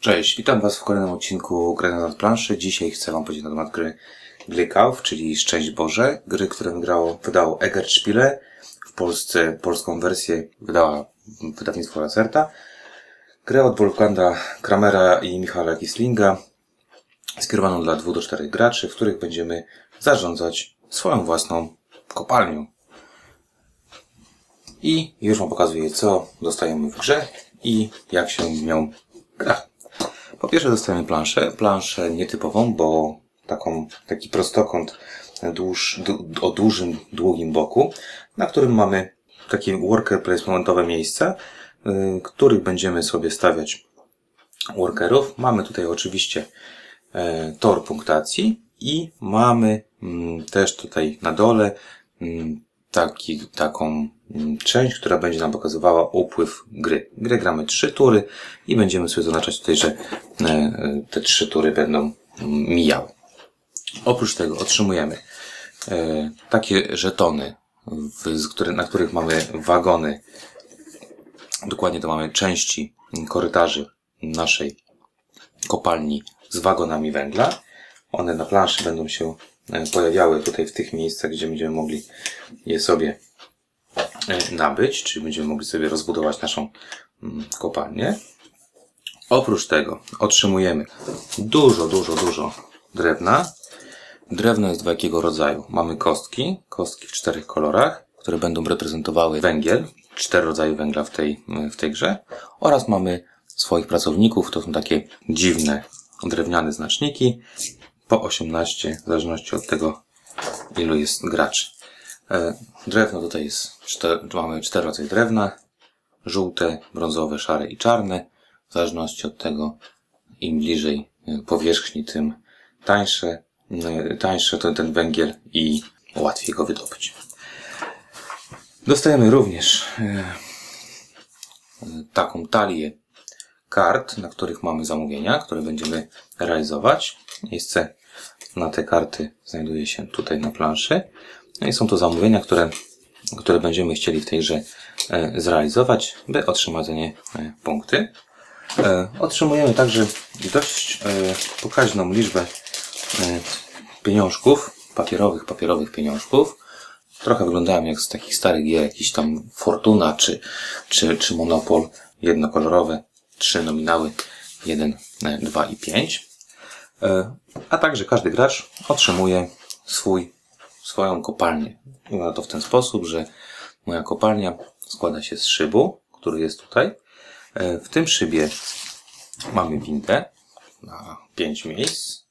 Cześć, witam Was w kolejnym odcinku Gry na planszy. Dzisiaj chcę Wam powiedzieć na temat gry Glykauf, czyli Szczęść Boże. Gry, które wygrało, wydało Egert Spiele. W Polsce polską wersję wydała wydawnictwo Lacerta. Grę od Wolfganga Kramera i Michała Kislinga, skierowaną dla 2 do 4 graczy, w których będziemy zarządzać swoją własną kopalnią. I już Wam pokazuję, co dostajemy w grze i jak się nią gra. Po pierwsze dostajemy planszę, planszę nietypową, bo taką, taki prostokąt dłuż, o dużym, długim boku, na którym mamy takie worker placementowe miejsca, y, których będziemy sobie stawiać workerów. Mamy tutaj oczywiście e, tor punktacji i mamy mm, też tutaj na dole mm, taki, taką część, która będzie nam pokazywała upływ gry. Grę gramy trzy tury i będziemy sobie zaznaczać tutaj, że e, e, te trzy tury będą mm, mijały. Oprócz tego otrzymujemy e, takie żetony, na których mamy wagony. Dokładnie to mamy części korytarzy naszej kopalni z wagonami węgla. One na planszy będą się pojawiały tutaj w tych miejscach, gdzie będziemy mogli je sobie nabyć, czyli będziemy mogli sobie rozbudować naszą kopalnię. Oprócz tego otrzymujemy dużo, dużo, dużo drewna. Drewno jest dwojakiego rodzaju. Mamy kostki, kostki w czterech kolorach, które będą reprezentowały węgiel, cztery rodzaje węgla w tej, w tej grze. Oraz mamy swoich pracowników, to są takie dziwne drewniane znaczniki, po 18, w zależności od tego, ilu jest graczy. E, drewno tutaj jest, cztery, mamy cztery rodzaje drewna, żółte, brązowe, szare i czarne. W zależności od tego, im bliżej e, powierzchni, tym tańsze, e, tańsze to ten węgiel i łatwiej go wydobyć. Dostajemy również taką talię kart, na których mamy zamówienia, które będziemy realizować. Miejsce na te karty znajduje się tutaj na planszy. No i są to zamówienia, które, które będziemy chcieli w tej grze e, zrealizować, by otrzymać za nie e, punkty. E, otrzymujemy także dość pokaźną liczbę pieniążków, papierowych, papierowych pieniążków. Trochę wyglądają jak z takich starych gier, jakiś tam Fortuna czy, czy, czy Monopol jednokolorowe, trzy nominały, 1, 2 i 5. E, a także każdy gracz otrzymuje swój, swoją kopalnię. Wygląda to w ten sposób, że moja kopalnia składa się z szybu, który jest tutaj. E, w tym szybie mamy windę na pięć miejsc.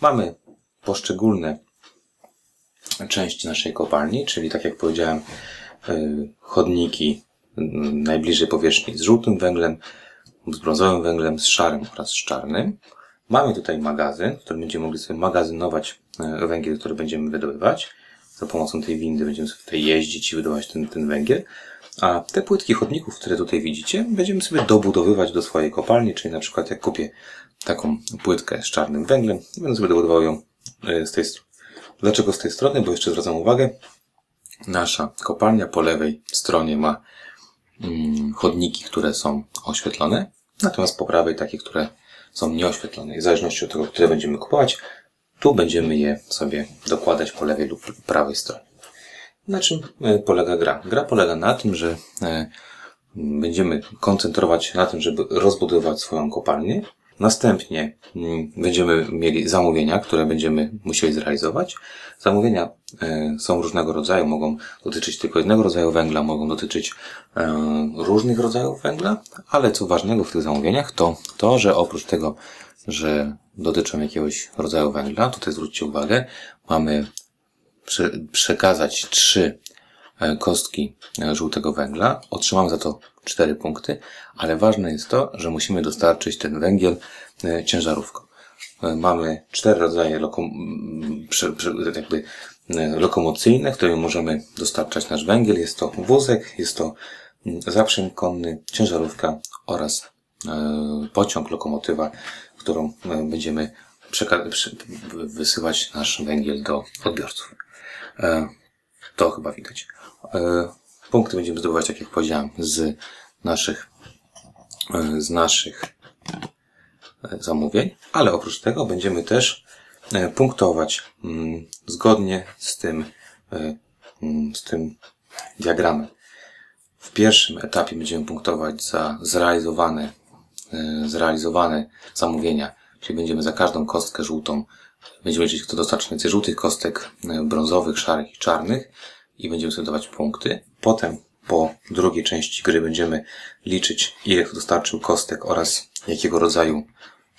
Mamy poszczególne części naszej kopalni, czyli tak jak powiedziałem, e, chodniki najbliżej powierzchni z żółtym węglem, z brązowym węglem, z szarym oraz z czarnym. Mamy tutaj magazyn, w którym będziemy mogli sobie magazynować e, węgiel, który będziemy wydobywać. Za pomocą tej windy będziemy sobie tutaj jeździć i wydobywać ten, ten węgiel. A te płytki chodników, które tutaj widzicie, będziemy sobie dobudowywać do swojej kopalni, czyli na przykład jak kupię taką płytkę z czarnym węglem, będę sobie dobudował ją e, z tej strony. Dlaczego z tej strony? Bo jeszcze zwracam uwagę, nasza kopalnia po lewej stronie ma mm, chodniki, które są oświetlone, natomiast po prawej takie, które są nieoświetlone. W zależności od tego, które będziemy kupować, tu będziemy je sobie dokładać po lewej lub prawej stronie. Na czym e, polega gra? Gra polega na tym, że e, będziemy koncentrować na tym, żeby rozbudować swoją kopalnię, Następnie mm, będziemy mieli zamówienia, które będziemy musieli zrealizować. Zamówienia e, są różnego rodzaju, mogą dotyczyć tylko jednego rodzaju węgla, mogą dotyczyć e, różnych rodzajów węgla, ale co ważnego w tych zamówieniach to to, że oprócz tego, że dotyczą jakiegoś rodzaju węgla, tutaj zwróćcie uwagę, mamy przekazać trzy kostki żółtego węgla, otrzymamy za to 4 punkty, ale ważne jest to, że musimy dostarczyć ten węgiel e, ciężarówką. E, mamy cztery rodzaje lokom, jakby e, lokomocyjne, którymi możemy dostarczać nasz węgiel. Jest to wózek, jest to zaprzęg konny, ciężarówka oraz pociąg, lokomotywa, którą będziemy wysyłać nasz węgiel do odbiorców. To chyba widać. Punkty będziemy zdobywać, tak jak powiedziałem, z naszych, e, z naszych e, zamówień, ale oprócz tego będziemy też e, punktować mm, zgodnie z tym, e, mm, z tym diagramem. W pierwszym etapie będziemy punktować za zrealizowane, zrealizowane zamówienia, czyli będziemy za każdą kostkę żółtą, będziemy liczyć, kto dostarczy więcej żółtych kostek, brązowych, szarych i czarnych i będziemy sobie dawać punkty. Potem po drugiej części gry będziemy liczyć, ile kto dostarczył kostek oraz jakiego rodzaju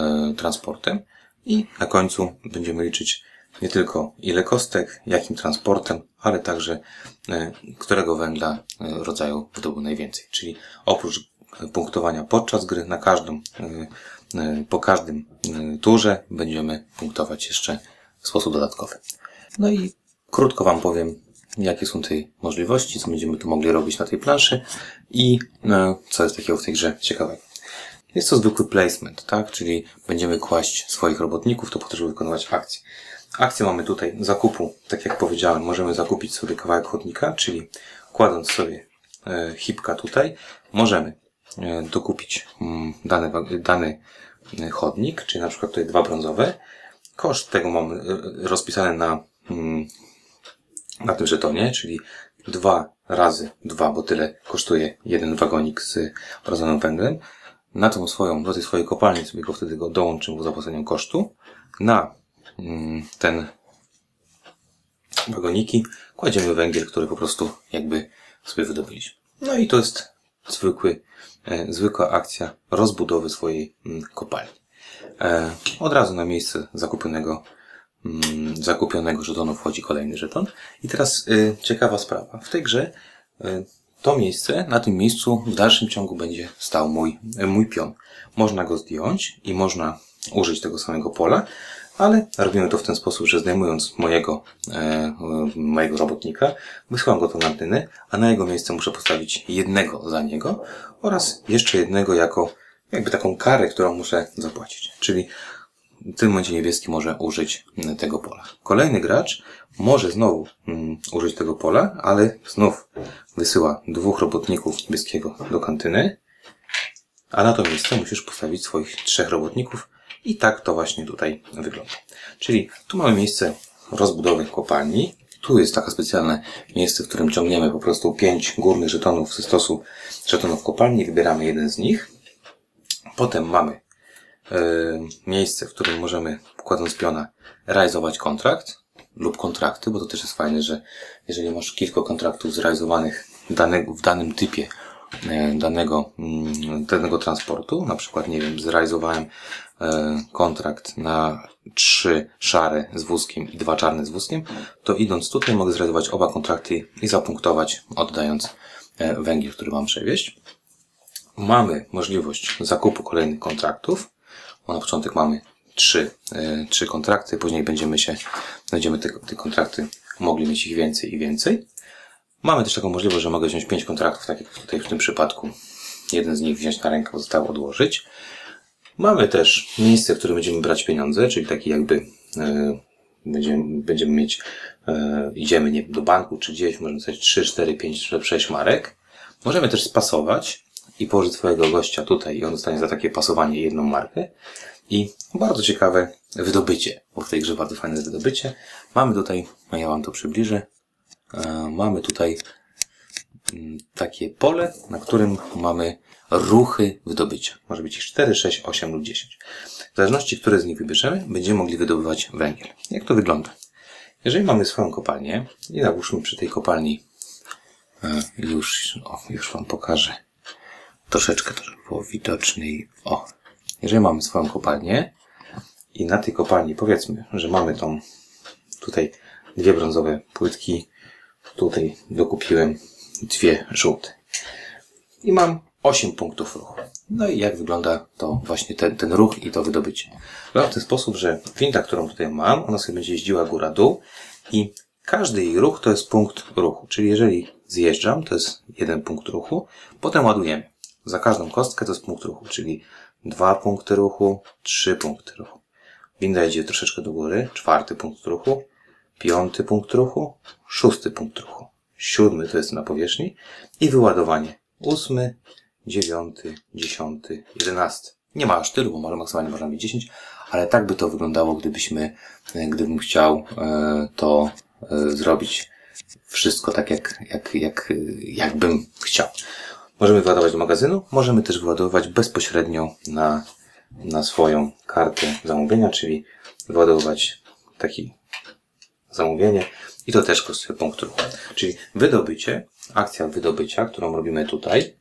e, transportem. I na końcu będziemy liczyć nie tylko ile kostek, jakim transportem, ale także e, którego węgla e, rodzaju wydobył najwięcej. Czyli oprócz punktowania podczas gry na każdym, e, e, po każdym e, turze będziemy punktować jeszcze w sposób dodatkowy. No i krótko Wam powiem, jakie są tej możliwości, co będziemy tu mogli robić na tej planszy i no, co jest takiego w tej grze ciekawego. Jest to zwykły placement, tak? Czyli będziemy kłaść swoich robotników, to po to, żeby wykonywać akcje. Akcję mamy tutaj zakupu, tak jak powiedziałem, możemy zakupić sobie kawałek chodnika, czyli kładąc sobie e, hipka tutaj, możemy e, dokupić mm, dany, dany e, chodnik, czyli na przykład tutaj dwa brązowe. Koszt tego mamy e, rozpisany na mm, na tym żetonie, czyli dwa razy dwa, bo tyle kosztuje jeden wagonik z rodzonym węglem. Na tą swoją, do tej swojej kopalni sobie go wtedy go dołączymy za płaceniem kosztu. Na mm, ten wagoniki kładziemy węgiel, który po prostu jakby sobie wydobyliśmy. No i to jest zwykły, e, zwykła akcja rozbudowy swojej mm, kopalni. E, od razu na miejsce zakupionego mm, zakupionego żetonu wchodzi kolejny żeton. I teraz y, ciekawa sprawa. W tej grze y, to miejsce, na tym miejscu w dalszym ciągu będzie stał mój, y, mój pion. Można go zdjąć i można użyć tego samego pola, ale robimy to w ten sposób, że zdejmując mojego, e, mojego robotnika, wysyłam go do antyny, a na jego miejsce muszę postawić jednego za niego oraz jeszcze jednego jako jakby taką karę, którą muszę zapłacić. Czyli w tym momencie niebieski może użyć mm, tego pola. Kolejny gracz może znowu um, użyć tego pola, ale znów wysyła dwóch robotników niebieskiego do kantyny, a na to miejsce musisz postawić swoich trzech robotników i tak to właśnie tutaj wygląda. Czyli tu mamy miejsce rozbudowy kopalni, tu jest takie specjalne miejsce, w którym ciągniemy po prostu pięć górnych żetonów ze stosu żetonów kopalni, wybieramy jeden z nich. Potem mamy E, miejsce, w którym możemy, kładąc piona, realizować kontrakt lub kontrakty, bo to też jest fajne, że jeżeli masz kilka kontraktów zrealizowanych w danym typie e, danego, mm, danego transportu, na przykład, nie wiem, zrealizowałem kontrakt na trzy szare z wózkiem i dwa czarne z wózkiem, to idąc tutaj mogę zrealizować oba kontrakty i zapunktować, oddając węgiel, który mam przewieźć. Mamy możliwość zakupu kolejnych kontraktów, bo na początek mamy trzy, e, trzy kontrakty, później będziemy się, będziemy te, te kontrakty mogli mieć ich więcej i więcej. Mamy też taką możliwość, że mogę wziąć pięć kontraktów, tak jak tutaj w tym przypadku. Jeden z nich wziąć na rękę, pozostałe odłożyć. Mamy też miejsce, w którym będziemy brać pieniądze, czyli taki jakby e, będziemy, będziemy mieć, e, idziemy nie, do banku czy gdzieś, możemy coś 3, 4, 5, 6 marek. Możemy też spasować i położyć swojego gościa tutaj i on dostanie za takie pasowanie jedną markę. I bardzo ciekawe wydobycie, bo w tej grze bardzo fajne wydobycie. Mamy tutaj, no ja Wam to przybliżę, e, mamy tutaj takie pole, na którym mamy ruchy wydobycia. Może być ich 4, 6, 8 lub 10. W zależności, które z nich wybierzemy, będziemy mogli wydobywać węgiel. Jak to wygląda? Jeżeli mamy swoją kopalnię i nałóżmy przy tej kopalni e, już, o, już Wam pokażę troszeczkę to, żeby było widoczniej. O, jeżeli mamy swoją kopalnię i na tej kopalni powiedzmy, że mamy tą tutaj dwie brązowe płytki, tutaj dokupiłem dwie żółte i mam 8 punktów ruchu. No i jak wygląda to właśnie ten, ten ruch i to wydobycie? Wygląda w ten sposób, że winda, którą tutaj mam, ona sobie będzie jeździła góra-dół i każdy jej ruch to jest punkt ruchu. Czyli jeżeli zjeżdżam, to jest jeden punkt ruchu, potem ładujemy. Za każdą kostkę to jest punkt ruchu, czyli dwa punkty ruchu, trzy punkty ruchu. Winda idzie troszeczkę do góry, czwarty punkt ruchu, piąty punkt ruchu, szósty punkt ruchu, siódmy to jest na powierzchni i wyładowanie. Ósmy, dziewiąty, dziesiąty, jedenasty. Nie ma aż tylu, może maksymalnie można mieć 10, ale tak by to wyglądało, gdybyśmy, e, gdybym chciał e, to e, zrobić wszystko tak, jak, jak, jak, jakbym chciał. Możemy wyładować do magazynu, możemy też wyładowywać bezpośrednio na, na swoją kartę zamówienia, czyli wyładowywać taki zamówienie i to też kosztuje punkt ruchu. Czyli wydobycie, akcja wydobycia, którą robimy tutaj,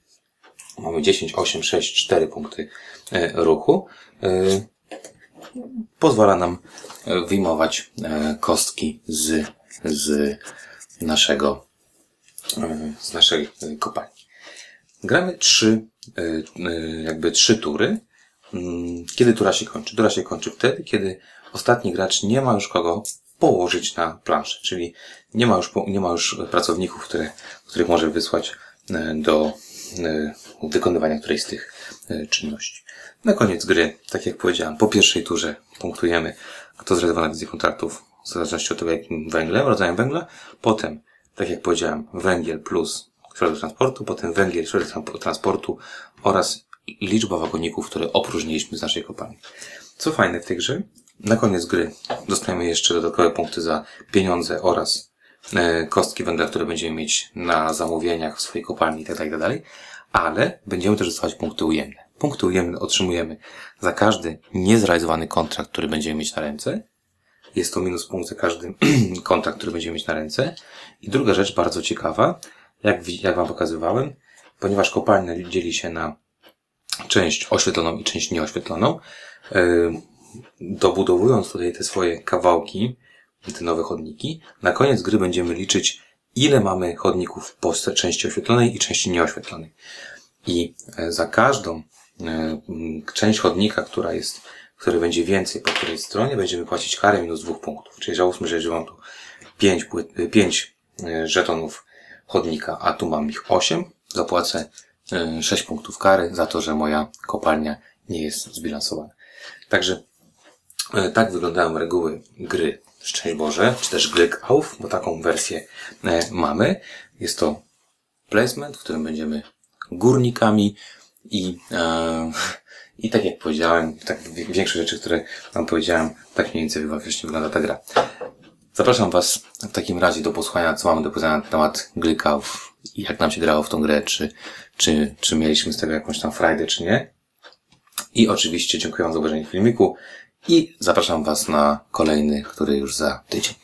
mamy 10, 8, 6, 4 punkty e, ruchu, e, pozwala nam e, wyjmować kostki z, z naszego, z naszej kopalni. Gramy trzy, jakby trzy tury. Mm, kiedy tura się kończy? Tura się kończy wtedy, kiedy ostatni gracz nie ma już kogo położyć na planszę, czyli nie ma już, nie ma już pracowników, które, których może wysłać do E, wykonywania którejś z tych e, czynności. Na koniec gry, tak jak powiedziałem, po pierwszej turze punktujemy, kto zrealizował wizję kontraktów w zależności od tego, jakim węglem, rodzajem węgla. Potem, tak jak powiedziałem, węgiel plus środek transportu, potem węgiel, środek transportu oraz liczba wagoników, które opróżniliśmy z naszej kopalni. Co fajne w tej grze, na koniec gry dostajemy jeszcze dodatkowe punkty za pieniądze oraz E, kostki węgla, które będziemy mieć na zamówieniach w swojej kopalni itd., tak itd., tak ale będziemy też dostawać punkty ujemne. Punkty ujemne otrzymujemy za każdy niezrealizowany kontrakt, który będziemy mieć na ręce. Jest to minus punkt za każdy kontrakt, który będziemy mieć na ręce. I druga rzecz bardzo ciekawa, jak, jak Wam pokazywałem, ponieważ kopalnia dzieli się na część oświetloną i część nieoświetloną, e, dobudowując tutaj te swoje kawałki, te nowe chodniki. Na koniec gry będziemy liczyć, ile mamy chodników po części oświetlonej i części nieoświetlonej. I e, za każdą e, część chodnika, która jest, który będzie więcej po której stronie, będziemy płacić karę minus dwóch punktów. Czyli załóżmy, że mam tu pięć, e, pięć żetonów chodnika, a tu mam ich osiem, zapłacę sześć punktów kary za to, że moja kopalnia nie jest zbilansowana. Także tak wyglądają reguły gry Szczęść Boże, czy też Glück auf, bo taką wersję e, mamy. Jest to placement, w którym będziemy górnikami i, e, i tak jak powiedziałem, tak większość rzeczy, które Wam powiedziałem, tak mniej więcej właśnie wygląda ta gra. Zapraszam Was w takim razie do posłuchania, co mamy do powiedzenia na temat Glück auf i jak nam się grało w tą grę, czy, czy, czy mieliśmy z tego jakąś tam frajdę, czy nie. I oczywiście dziękuję Wam za obejrzenie filmiku. I zapraszam Was na kolejny, który już za tydzień.